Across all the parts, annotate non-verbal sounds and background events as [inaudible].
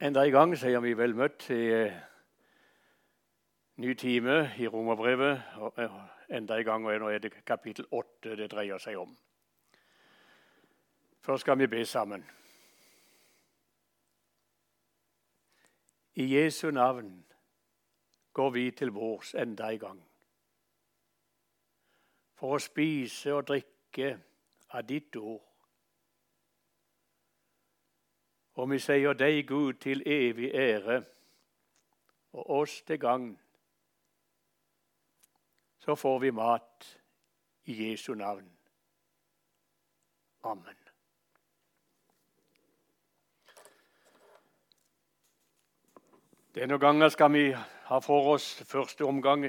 Enda en gang sier vi vel møtt til eh, ny time i Romerbrevet. eh, Enda en gang, og nå er det kapittel 8 det dreier seg om. Først skal vi be sammen. I Jesu navn går vi til vårs enda en gang for å spise og drikke av ditt ord. Og vi sier deg, Gud, til evig ære og oss til gagn. Så får vi mat i Jesu navn. Amen. Denne gangen skal vi ha for oss første omgang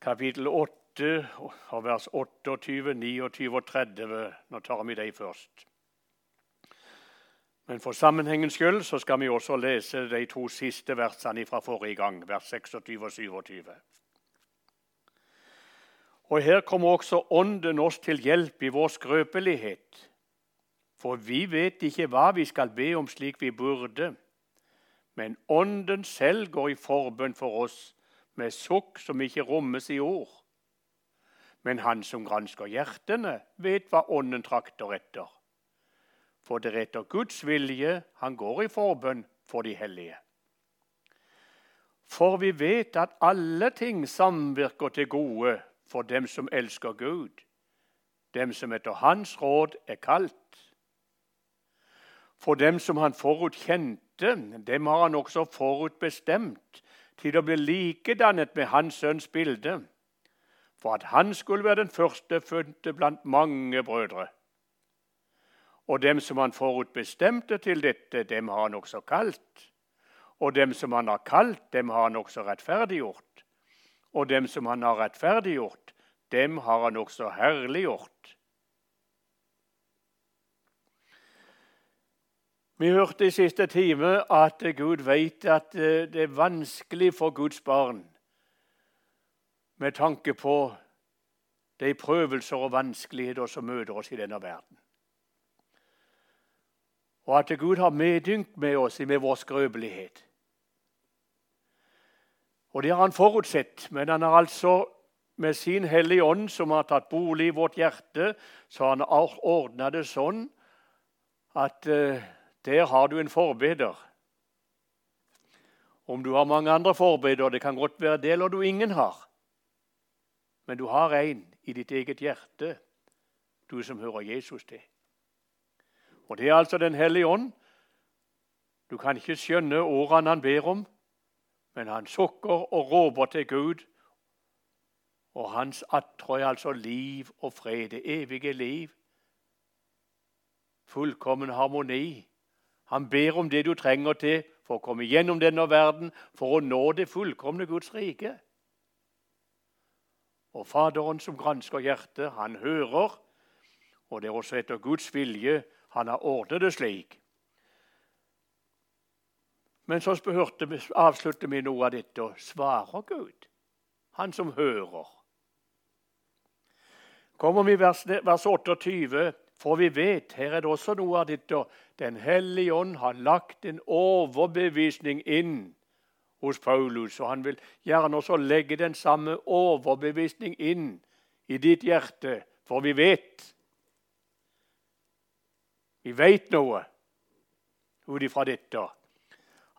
kapittel 8 vers 28, 29 og 30. Nå tar vi dem først. Men for sammenhengens skyld så skal vi også lese de to siste versene fra forrige gang, vers 26 og 27. Og Her kommer også Ånden oss til hjelp i vår skrøpelighet. For vi vet ikke hva vi skal be om slik vi burde. Men Ånden selv går i forbønn for oss med sukk som ikke rommes i ord. Men Han som gransker hjertene, vet hva Ånden trakter etter for det er etter Guds vilje han går i forbønn for de hellige. For vi vet at alle ting samvirker til gode for dem som elsker Gud, dem som etter Hans råd er kalt. For dem som han forutkjente, dem har han også forutbestemt til å bli likedannet med Hans sønns bilde, for at han skulle være den førstefødte blant mange brødre. Og dem som han forutbestemte til dette, dem har han også kalt. Og dem som han har kalt, dem har han også rettferdiggjort. Og dem som han har rettferdiggjort, dem har han også herliggjort. Vi hørte i siste time at Gud vet at eh, det er vanskelig for Guds barn med tanke på de prøvelser og vanskeligheter som møter oss i denne verden og at Gud har medynk med oss med vår skrøpelighet. Og Det har han forutsett, men han har altså med sin Hellige Ånd, som har tatt bolig i vårt hjerte, så han har ordna det sånn at uh, der har du en forbeder. Om du har mange andre forbedere, det kan godt være det eller du ingen har. Men du har en i ditt eget hjerte, du som hører Jesus til. Og Det er altså Den hellige ånd. Du kan ikke skjønne ordene han ber om, men han sukker og råper til Gud. Og hans attrå er altså liv og fred, det evige liv. Fullkommen harmoni. Han ber om det du trenger til for å komme gjennom denne verden, for å nå det fullkomne Guds rike. Og Faderen som gransker hjertet, han hører, og det er også etter Guds vilje han har ordnet det slik. Men så avslutter vi noe av dette og svarer Gud, han som hører. Kommer vi vers, vers 28, for vi vet, her er det også noe av dette Den hellige ånd har lagt en overbevisning inn hos Paulus, og han vil gjerne også legge den samme overbevisning inn i ditt hjerte, for vi vet vi vet noe ut ifra dette.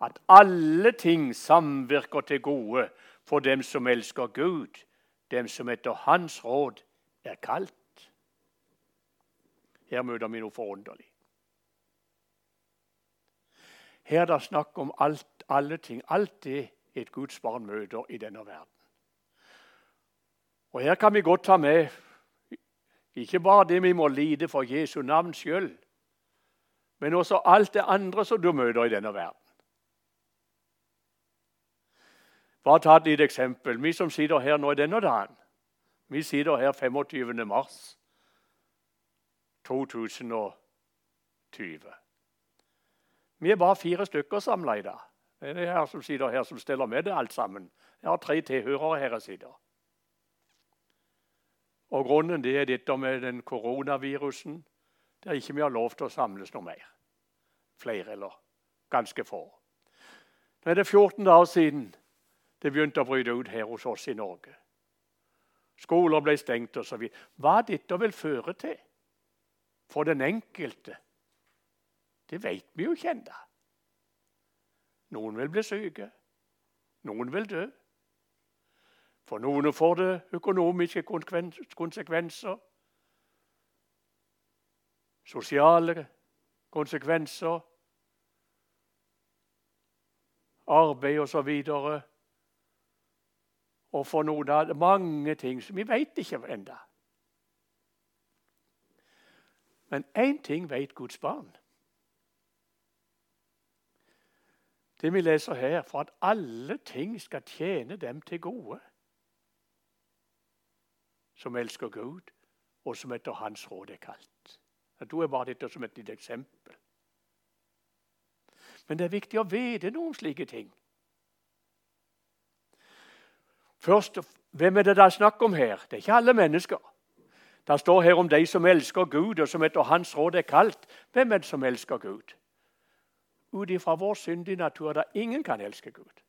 At alle ting samvirker til gode for dem som elsker Gud, dem som etter Hans råd er kalt. Her møter vi noe forunderlig. Her er det snakk om alt, alle ting, alt det et Guds barn møter i denne verden. Og Her kan vi godt ta med ikke bare det vi må lide for Jesu navn skyld, men også alt det andre som du møter i denne verden. Bare ta et lite eksempel. Vi som sitter her nå i denne dagen, vi sitter her 25. mars 2020. Vi er bare fire stykker samla i dag. Det er det her som sitter her som steller med det alt sammen. Jeg har tre tilhørere her jeg sitter. Og Grunnen det er dette med den koronavirusen der ikke vi har lov til å samles noe mer. Flere eller ganske få. Nå er det 14 dager siden det begynte å bryte ut her hos oss i Norge. Skoler ble stengt osv. Hva dette vil føre til for den enkelte, det vet vi jo ikke ennå. Noen vil bli syke. Noen vil dø. For noen får det økonomiske konsekvenser. Sosiale konsekvenser. Arbeid osv. Og, og for noen av det mange ting som vi vet ikke ennå. Men én ting vet Guds barn. Det vi leser her, for at alle ting skal tjene dem til gode. Som elsker Gud, og som etter Hans råd er kalt. Jeg tror jeg bare dette som et lite eksempel. Men det er viktig å vite noen slike ting. Først, Hvem er det det er snakk om her? Det er ikke alle mennesker. Det står her om de som elsker Gud, og som etter Hans råd er kalt. Hvem er det som elsker Gud? Ut ifra vår syndige natur der ingen kan elske Gud.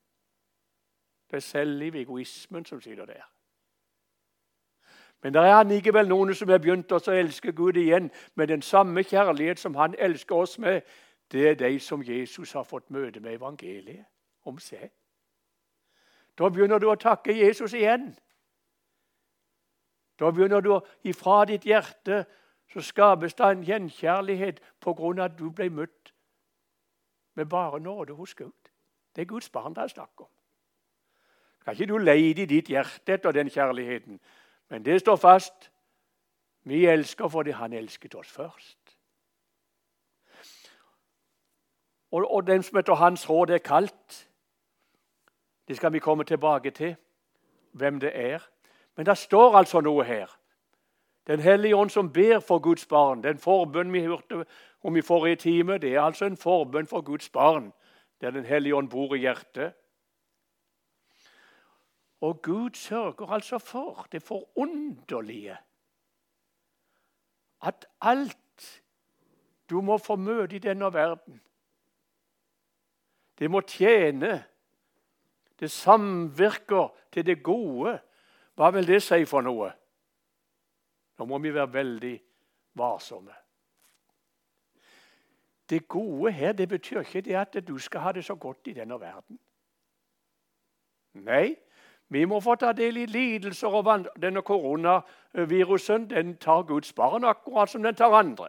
Det er selvliv, egoismen, som sitter der. Men det er likevel noen som har begynt å elske Gud igjen med den samme kjærlighet som han elsker oss med. Det er de som Jesus har fått møte med evangeliet om seg. Da begynner du å takke Jesus igjen. Da begynner du ifra ditt hjerte så skapes det en gjenkjærlighet av at du ble møtt med bare nåde hos Gud. Det er Guds barn det er snakk om. Kan ikke du leide i ditt hjerte etter den kjærligheten, men det står fast. Vi elsker fordi Han elsket oss først. Og, og den som etter Hans råd er kalt, det skal vi komme tilbake til, hvem det er. Men det står altså noe her. Den hellige ånd som ber for Guds barn. Den forbønn vi hørte om i forrige time, det er altså en forbønn for Guds barn, der Den hellige ånd bor i hjertet. Og Gud sørger altså for det forunderlige at alt du må få møte i denne verden, det må tjene. Det samvirker til det gode. Hva vil det si for noe? Nå må vi være veldig varsomme. Det gode her det betyr ikke det at du skal ha det så godt i denne verden. Nei, vi må få ta del i lidelser. og Denne koronavirusen den tar Guds barn akkurat som den tar andre.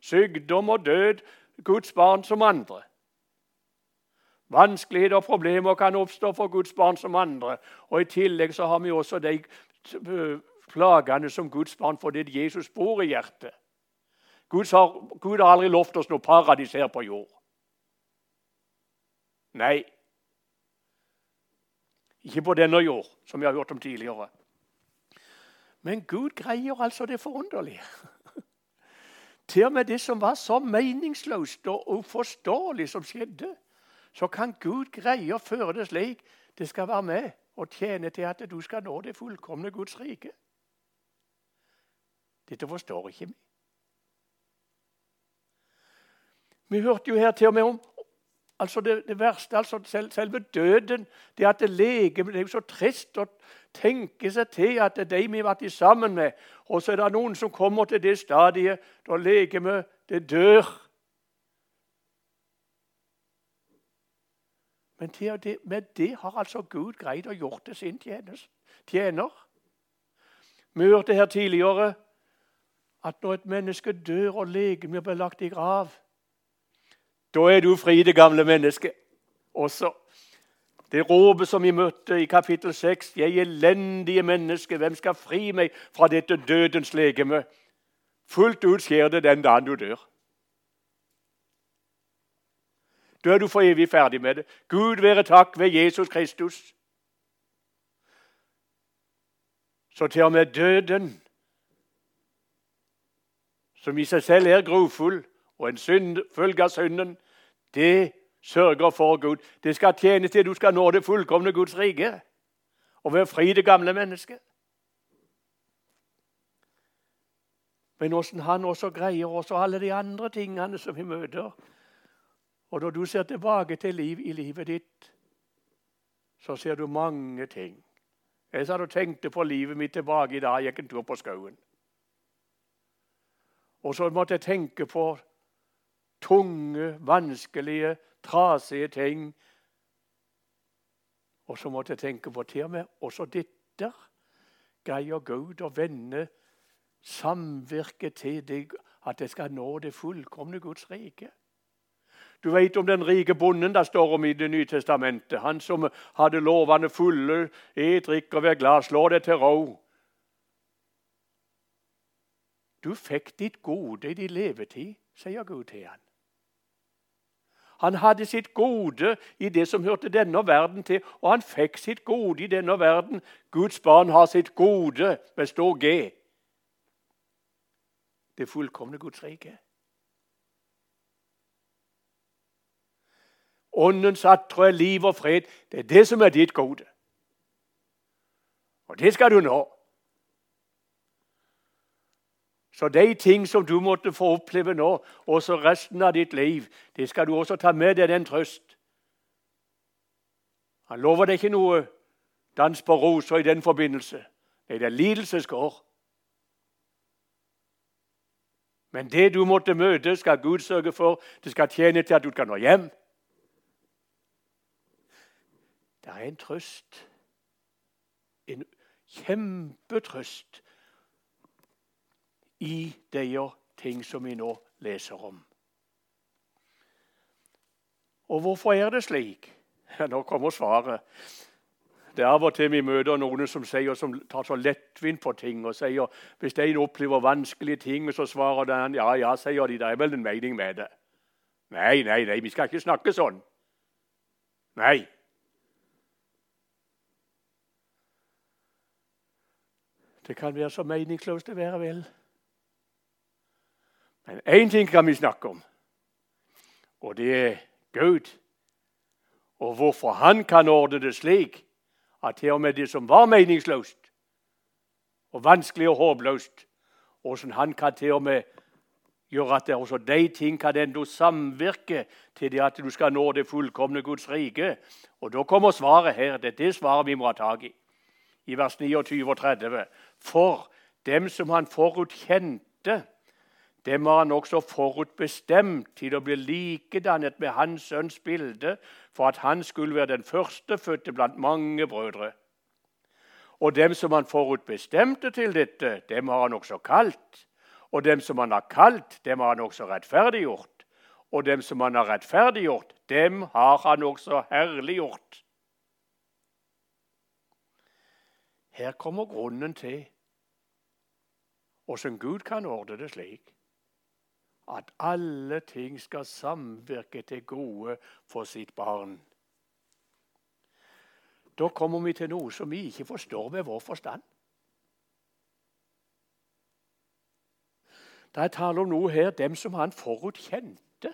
Sykdom og død Guds barn som andre. Vanskeligheter og problemer kan oppstå for Guds barn som andre. Og I tillegg så har vi også de plagene som Guds barn fordi Jesus bor i hjertet. Gud har, Gud har aldri lovt oss noe paradis her på jord. Nei. Ikke på denne jord, som vi har hørt om tidligere. Men Gud greier altså det forunderlige. [laughs] Til og med det som var så meningsløst og uforståelig som skjedde, så kan Gud greie å føre det slik det skal være med og tjene til at du skal nå det fullkomne Guds rike. Dette forstår ikke vi. Vi hørte jo her til og med om altså det, det verste, altså selv, selve døden. Det at det leger, det er jo så trist å tenke seg til at det er de vi har vært sammen med, og så er det noen som kommer til det stadiet da legemet det dør. Men det, med det har altså Gud greid å gjort det sin tjener. Vi hørte her tidligere at når et menneske dør og legemet blir lagt i grav, da er du fri, det gamle mennesket. Også det ropet som vi møtte i kapittel 6. Jeg elendige menneske, hvem skal fri meg fra dette dødens legeme? Fullt ut skjer det den dagen du dør. Da er du for evig ferdig med det. Gud være takk ved Jesus Kristus. Så til og med døden, som i seg selv er grofull, og en synd, følge av synden, det sørger for Gud. Det skal tjene til du skal nå det fullkomne Guds rike og være fri det gamle mennesket. Men åssen han også greier også alle de andre tingene som vi møter. Og når du ser tilbake til liv i livet ditt, så ser du mange ting. Jeg satt og tenkte på livet mitt tilbake i dag. Jeg gikk en tur på skauen. Og så måtte jeg tenke på tunge, vanskelige, trasige ting. Og så måtte jeg tenke på til og med også dette greier Gud å vende samvirket til deg, at jeg skal nå det fullkomne Guds rike. Du vet om den rike bonden det står om i Det nye testamentet. Han som hadde lovene fulle. Et, drikk og vær glad. Slå deg til ro. Du fikk ditt gode i din levetid, sier Gud til han. Han hadde sitt gode i det som hørte denne verden til, og han fikk sitt gode i denne verden. Guds barn har sitt gode med stor G. Det fullkomne Guds rike. Åndens attrå er liv og fred. Det er det som er ditt gode. Og det skal du nå. Så de ting som du måtte få oppleve nå, også resten av ditt liv, det skal du også ta med deg den trøst. Han lover deg ikke noe dans på roser i den forbindelse. Nei, det er lidelsesgård. Men det du måtte møte, skal Gud sørge for. Det skal tjene til at du kan nå hjem. Det er en trøst. En kjempetrøst i de ting som vi nå leser om. Og hvorfor er det slik? [laughs] Ja, nå kommer svaret. Det er av og til vi møter noen som, sier, som tar så lettvint på ting og sier hvis en opplever vanskelige ting, så svarer den ja, ja, sier de, det er vel en mening med det. Nei, nei, nei, vi skal ikke snakke sånn. Nei. Det kan være så meningsløst det være vel. Men én ting kan vi snakke om, og det er Gud. Og hvorfor han kan ordne det slik at til og med det som var meningsløst og vanskelig og håpløst, hvordan han kan til og med gjøre at det også de ting kan enda samvirke til det at du skal nå det fullkomne Guds rike. Og da kommer svaret her. Det er det svaret vi må ha tak i i vers 29 og 30. For dem som han forutkjente, dem har han også forutbestemt til å bli likedannet med hans sønns bilde, for at han skulle være den førstefødte blant mange brødre. Og dem som han forutbestemte til dette, dem har han også kalt. Og dem som han har kalt, dem har han også rettferdiggjort. Og dem som han har rettferdiggjort, dem har han også herliggjort. Her kommer grunnen til åssen Gud kan ordne det slik at alle ting skal samvirke til gode for sitt barn. Da kommer vi til noe som vi ikke forstår med vår forstand. Det er tale om noe her, dem som han forutkjente.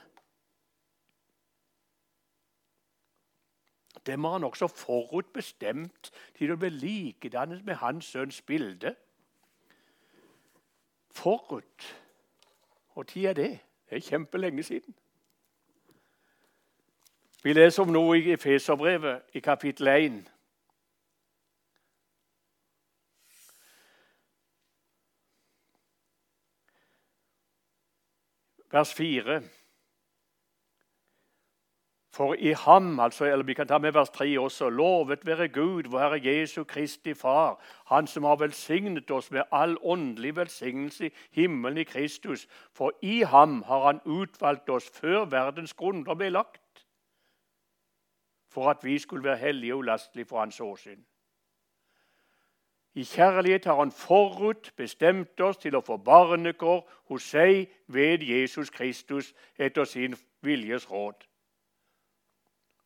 Dem har han også forutbestemt til å bli likedannet med hans sønns bilde. Forut. Og tid er det? Det er kjempelenge siden. Vi leser om noe i Efeserbrevet, i kapittel 1. Vers 4. For i ham, altså, eller vi kan ta med vers 3 også, lovet være Gud, vår Herre Jesu Kristi Far, Han som har velsignet oss med all åndelig velsignelse i himmelen i Kristus. For i ham har Han utvalgt oss før verdens grunder ble lagt, for at vi skulle være hellige og ulastelige for Hans åsyn. I kjærlighet har Han forut bestemt oss til å få barnekår hos seg ved Jesus Kristus etter sin viljes råd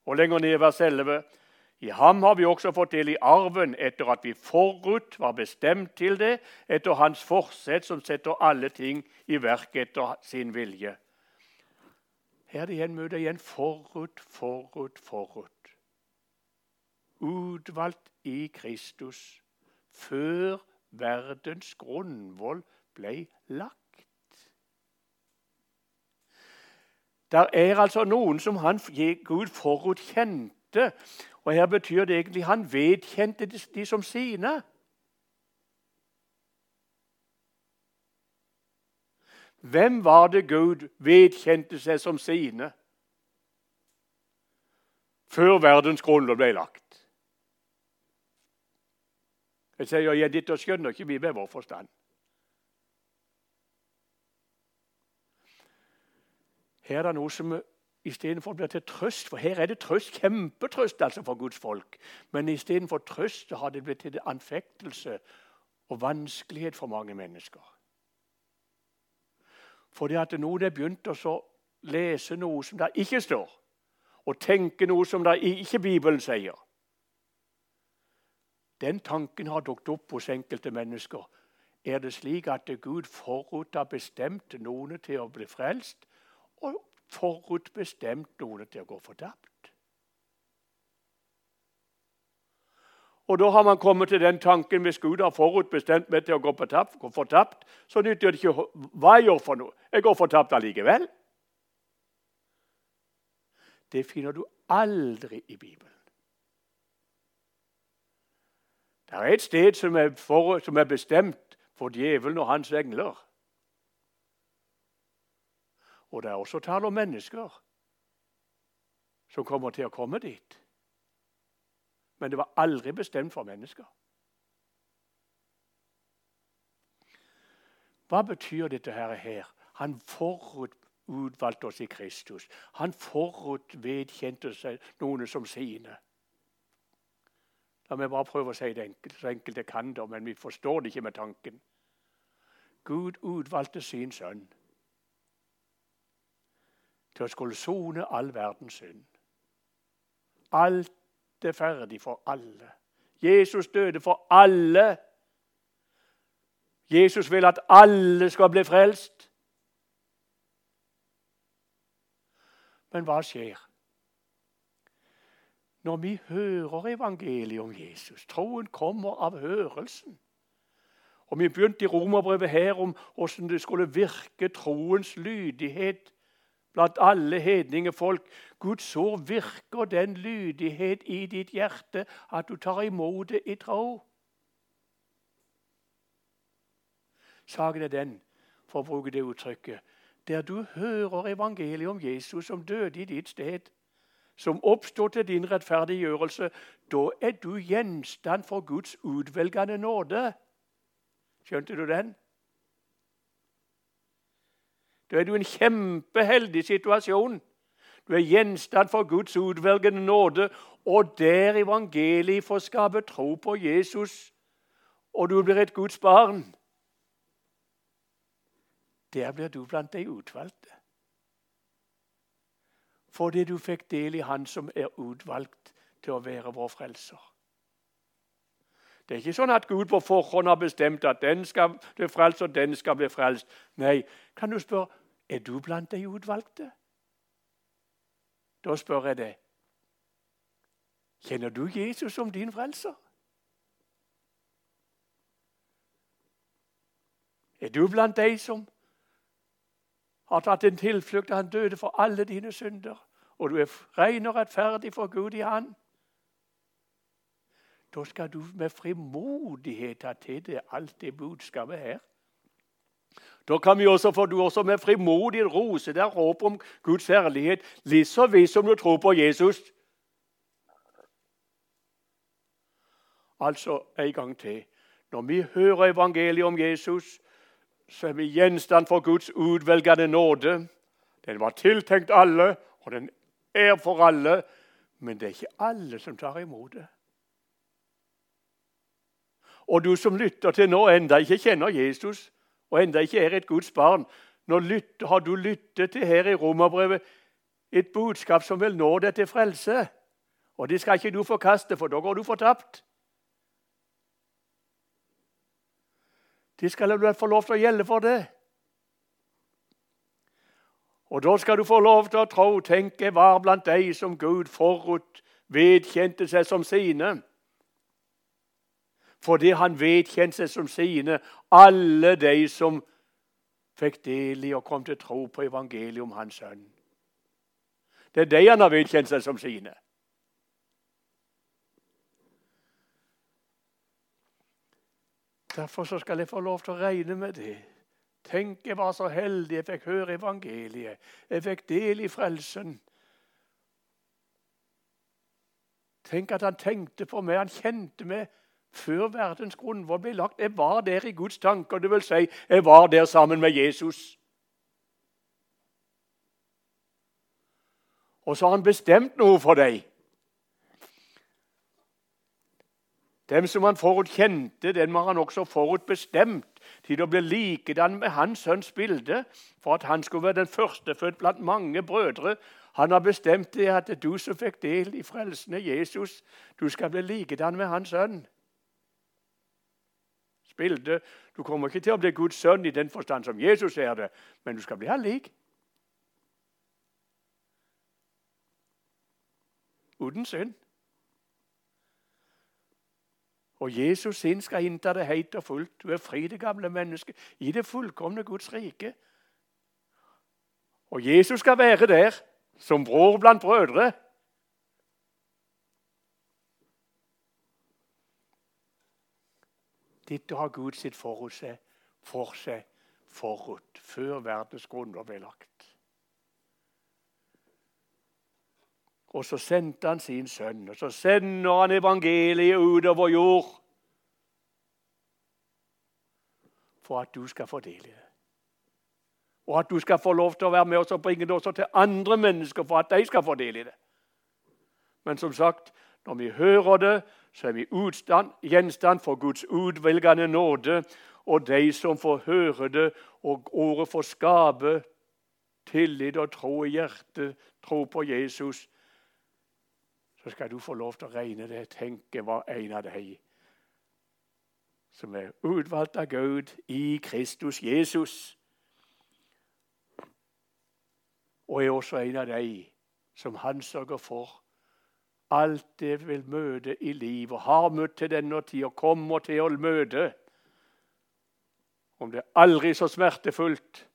og lenger ned i vers 11. I ham har vi også fått del i arven etter at vi forut var bestemt til det, etter hans forsett som setter alle ting i verk etter sin vilje. Her er det igjen møter igjen forut, forut, forut. Utvalgt i Kristus før verdens grunnvoll ble lagt. Der er altså noen som han Gud forutkjente. Og her betyr det egentlig han vedkjente de, de som sine. Hvem var det Gud vedkjente seg som sine før verdens grunnlov ble lagt? Jeg sier ja, dette skjønner ikke vi med vår forstand. Her er det noe som istedenfor blir til trøst, for her er det trøst, kjempetrøst altså for Guds folk, men istedenfor trøst har det blitt til anfektelse og vanskelighet for mange mennesker. Fordi at noen er begynt å lese noe som det ikke står, og tenke noe som det ikke Bibelen sier. Den tanken har dukket opp hos enkelte mennesker. Er det slik at Gud forut har bestemt noen til å bli frelst, og forutbestemt noen til å gå fortapt? Og da har man kommet til den tanken hvis Gud har forutbestemt meg til å gå, tapt, gå fortapt, så nytter det ikke hva jeg gjør for noe. Jeg går fortapt allikevel. Det finner du aldri i Bibelen. Det er et sted som er, for, som er bestemt for djevelen og hans engler. Og det er også tale om mennesker som kommer til å komme dit men det var aldri bestemt for mennesker. Hva betyr dette her? Han forut utvalgte oss i Kristus. Han forut vedkjente seg noen som sine. La meg bare prøve å si det enkelt, så enkelt jeg kan det, men vi forstår det ikke med tanken. Gud utvalgte sin sønn å skulle sone all verdens synd. Alt er ferdig for alle. Jesus døde for alle. Jesus vil at alle skal bli frelst. Men hva skjer? Når vi hører evangeliet om Jesus Troen kommer av hørelsen. Og Vi begynte i romerbrevet her om hvordan det skulle virke troens lydighet blant alle hedninge folk. Gud, så virker den lydighet i ditt hjerte at du tar imot det i tro. Saken er den, for å bruke det uttrykket, der du hører evangeliet om Jesus som døde i ditt sted, som oppstod til din rettferdiggjørelse, da er du gjenstand for Guds utvelgende nåde. Skjønte du den? Da er du i en kjempeheldig situasjon. Du er gjenstand for Guds utvelgende nåde, og der evangeliet får skape tro på Jesus, og du blir et Guds barn. Der blir du blant de utvalgte. Fordi du fikk del i Han som er utvalgt til å være vår frelser. Det er ikke sånn at Gud på forhånd har bestemt at den skal bli frelst, og den skal bli frelst. Nei, kan du spørre er du blant de utvalgte? Da spør jeg deg Kjenner du Jesus som din frelser? Er du blant de som har tatt en tilflukt da han døde for alle dine synder, og du er ren og rettferdig for Gud i Han? Da skal du med frimodighet ta til deg alt det budskapet her. Da kan vi også, for du også med frimodig rose der håp om Guds herlighet, litt så visst som du tror på Jesus. Altså en gang til. Når vi hører evangeliet om Jesus, så er vi gjenstand for Guds utvelgende nåde. Den var tiltenkt alle, og den er for alle. Men det er ikke alle som tar imot det. Og du som lytter til nå, enda ikke kjenner Jesus, og enda ikke er et Guds barn, nå lytt, har du lyttet til her i Romerbrevet et budskap som vil nå deg til frelse. Og det skal ikke du forkaste, for da går du fortapt. Det skal du få lov til å gjelde for det. Og da skal du få lov til å tro, tenke, var blant de som Gud forut vedkjente seg som sine fordi han vedkjente seg som sine alle de som fikk del i og kom til tro på evangeliet om hans sønn. Det er de han har vedkjent seg som sine. Derfor skal jeg få lov til å regne med det. Tenk, jeg var så heldig jeg fikk høre evangeliet. Jeg fikk del i frelsen. Tenk at han tenkte på meg, han kjente meg før verdens grunnvoll ble lagt. Jeg var der i Guds tanker, det vil si, jeg var der sammen med Jesus. Og så har han bestemt noe for deg. Dem som han forutkjente, den har han også forutbestemt til å bli likedan med hans sønns bilde, for at han skulle være den førstefødt blant mange brødre. Han har bestemt det at du som fikk del i frelsen Jesus, du skal bli likedan med hans sønn. Bilde. Du kommer ikke til å bli Guds sønn i den forstand som Jesus er det, men du skal bli han. Uten synd. Og Jesus sin skal innta det helt og fullt. Du er fri, det gamle mennesket, i det fullkomne Guds rike. Og Jesus skal være der som bror blant brødre. Dette har Gud sitt forut for seg forut, før verdens grunnlov ble lagt. Og så sendte han sin sønn, og så sender han evangeliet utover jord. For at du skal få del i det. Og at du skal få lov til å være med oss og bringe det også til andre mennesker for at de skal få del i det. Men som sagt, når vi hører det, så er vi utstand, gjenstand for Guds utvelgende nåde. Og de som får høre det, og ordet får skape tillit og tro i hjertet, tro på Jesus, så skal du få lov til å regne det. Tenke var en av dem som er utvalgt av Gud i Kristus Jesus. Og er også en av dem som han sørger for alt det vil møte i livet, og har møtt til denne tid og kommer til å møte. Om det er aldri så smertefullt.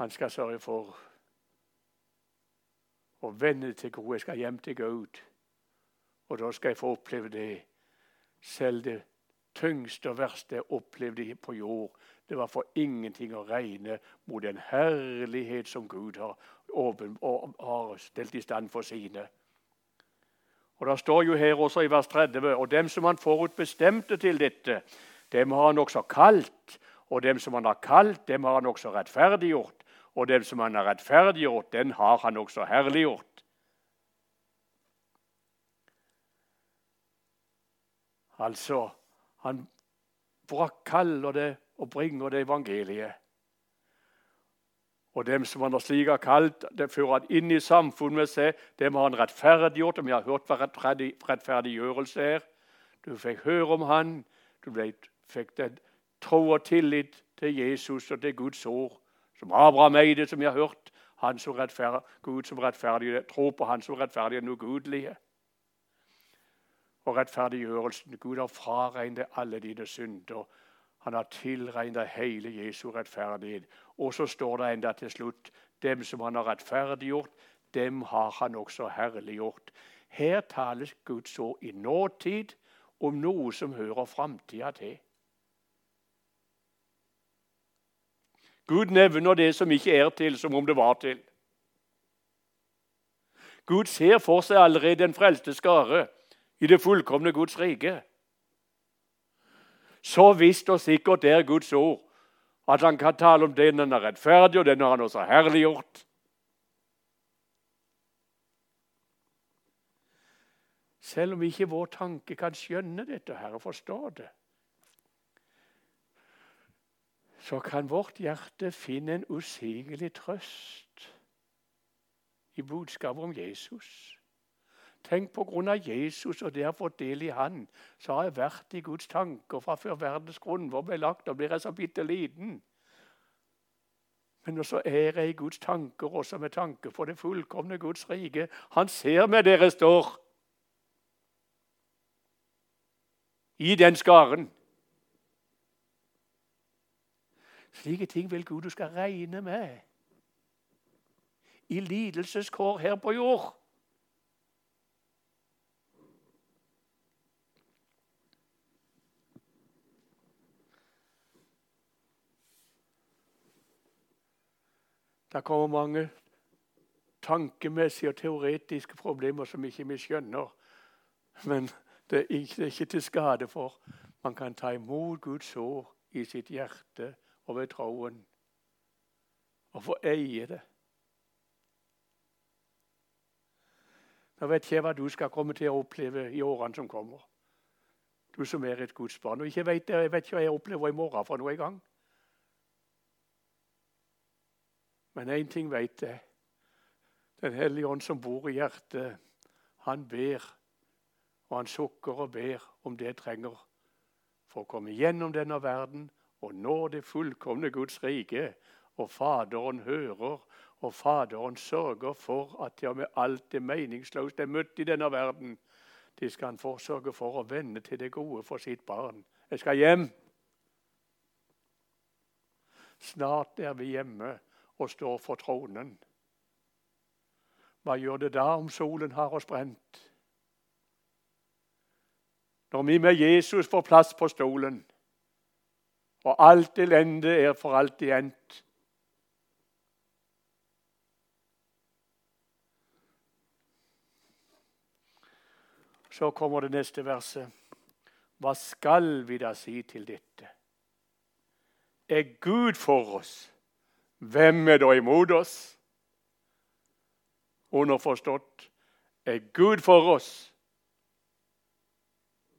Han skal sørge for å vende til gode. Jeg skal hjem til Gud. Og da skal jeg få oppleve det. Selv det tyngste og verste jeg opplevde på jord, det var for ingenting å regne mot den herlighet som Gud har, åpen, har stelt i stand for sine. Og Det står jo her også i vers 30.: Og dem som han forutbestemte til dette, dem har han også kalt. Og dem som han har kalt, dem har han også rettferdiggjort. Og dem som han har rettferdiggjort, den har han også herliggjort. Altså, han kaller det og bringer det evangeliet. Og dem som han har slik har kalt, det fører han inn i samfunnet med seg. Dem har han rettferdiggjort, og vi har hørt hva rettferdiggjørelse er. Du fikk høre om han, du fikk den tro og tillit til Jesus og til Guds ord. Som Abraham eide, som vi har hørt. Han som rettferdig, Gud som rettferdig, tro på Han som rettferdig er ugudelige. Og rettferdiggjørelsen. Gud har fraregnet alle dine synder. Han har tilregnet hele Jesu rettferdighet. Og så står det enda til slutt dem som han har rettferdiggjort, dem har han også herliggjort. Her tales Guds ord i nåtid om noe som hører framtida til. Gud nevner det som ikke er til, som om det var til. Gud ser for seg allerede den frelste skare i det fullkomne Guds rike. Så visst og sikkert er Guds ord at han kan tale om den han er rettferdig, og den har han også herliggjort. Selv om ikke vår tanke kan skjønne dette her og forstå det, så kan vårt hjerte finne en usigelig trøst i budskapet om Jesus. Tenk på grunn av Jesus og det har fått del i Han, så har jeg vært i Guds tanker fra før verdens grunnvoll ble lagt. Da blir jeg så bitte liten. Men også er jeg i Guds tanker, også med tanke på det fullkomne Guds rike. Han ser meg dere står i den skaren. Slike ting vil Gud du skal regne med. i lidelseskår her på jord. Det kommer mange tankemessige og teoretiske problemer som ikke vi skjønner. Men det er ikke, det er ikke til skade for. Man kan ta imot Guds ord i sitt hjerte og ved troen. Og få eie det. Nå vet jeg hva du skal komme til å oppleve i årene som kommer. Du som er et Guds barn. Og jeg vet ikke hva jeg opplever i morgen for noe gang. Men én ting vet jeg. Den hellige ånd som bor i hjertet, han ber, og han sukker og ber om det trenger for å komme gjennom denne verden og nå det fullkomne Guds rike. Og Faderen hører, og Faderen sørger for at ja, med alt det meningsløst er møtt i denne verden, de skal han forsørge for å vende til det gode for sitt barn. Jeg skal hjem. Snart er vi hjemme og står for tronen. Hva gjør det da om solen har oss brent? Når vi med Jesus får plass på stolen, og alt elende er for alltid endt. Så kommer det neste verset. Hva skal vi da si til dette? Er Gud for oss? Hvem er da imot oss? Underforstått er Gud for oss,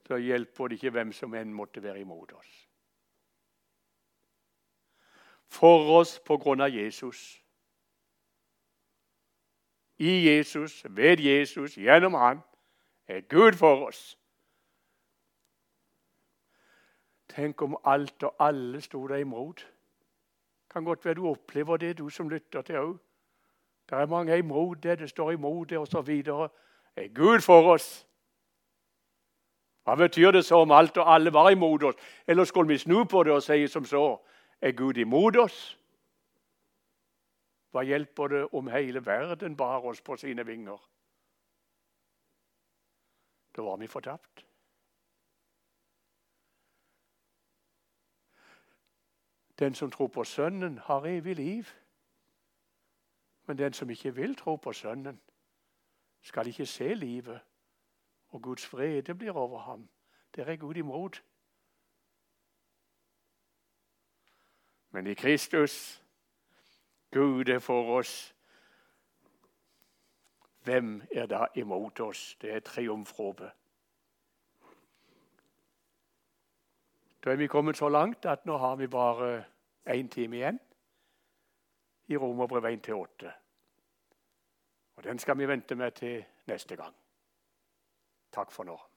så hjelper det ikke hvem som enn måtte være imot oss. For oss på grunn av Jesus. I Jesus, ved Jesus, gjennom Han, er Gud for oss. Tenk om alt og alle sto deg imot. Kan godt være du opplever det, du som lytter til òg. Det er mange imot det, det står imot det osv. Er Gud for oss? Hva betyr det så om alt og alle var imot oss? Eller skulle vi snu på det og si som så Er Gud imot oss? Hva hjelper det om hele verden bar oss på sine vinger? Da var vi fortapt. Den som tror på Sønnen, har evig liv. Men den som ikke vil tro på Sønnen, skal ikke se livet, og Guds frede blir over ham. Der er Gud imot. Men i Kristus, Gud er for oss. Hvem er da imot oss? Det er triumfrope. Da er vi kommet så langt at nå har vi bare én time igjen i Romerbrevet 1-8. Og Den skal vi vente med til neste gang. Takk for nå.